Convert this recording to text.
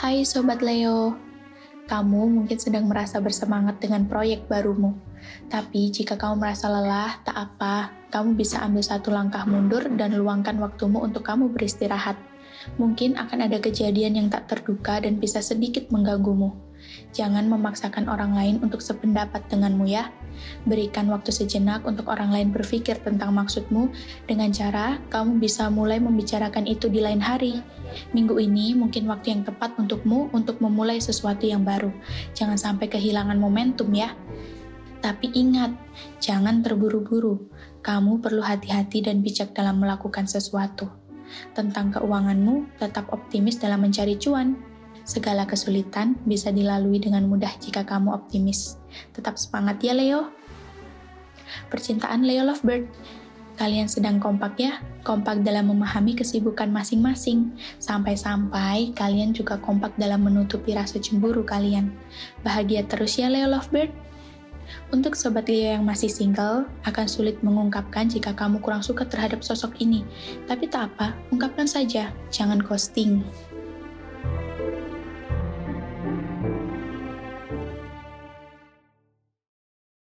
Hai Sobat Leo, kamu mungkin sedang merasa bersemangat dengan proyek barumu. Tapi jika kamu merasa lelah, tak apa, kamu bisa ambil satu langkah mundur dan luangkan waktumu untuk kamu beristirahat. Mungkin akan ada kejadian yang tak terduga dan bisa sedikit mengganggumu. Jangan memaksakan orang lain untuk sependapat denganmu ya. Berikan waktu sejenak untuk orang lain berpikir tentang maksudmu dengan cara kamu bisa mulai membicarakan itu di lain hari. Minggu ini mungkin waktu yang tepat untukmu untuk memulai sesuatu yang baru. Jangan sampai kehilangan momentum ya. Tapi ingat, jangan terburu-buru. Kamu perlu hati-hati dan bijak dalam melakukan sesuatu. Tentang keuanganmu, tetap optimis dalam mencari cuan. Segala kesulitan bisa dilalui dengan mudah jika kamu optimis. Tetap semangat ya Leo. Percintaan Leo Lovebird. Kalian sedang kompak ya? Kompak dalam memahami kesibukan masing-masing. Sampai-sampai kalian juga kompak dalam menutupi rasa cemburu kalian. Bahagia terus ya Leo Lovebird. Untuk sobat Leo yang masih single, akan sulit mengungkapkan jika kamu kurang suka terhadap sosok ini. Tapi tak apa, ungkapkan saja, jangan ghosting.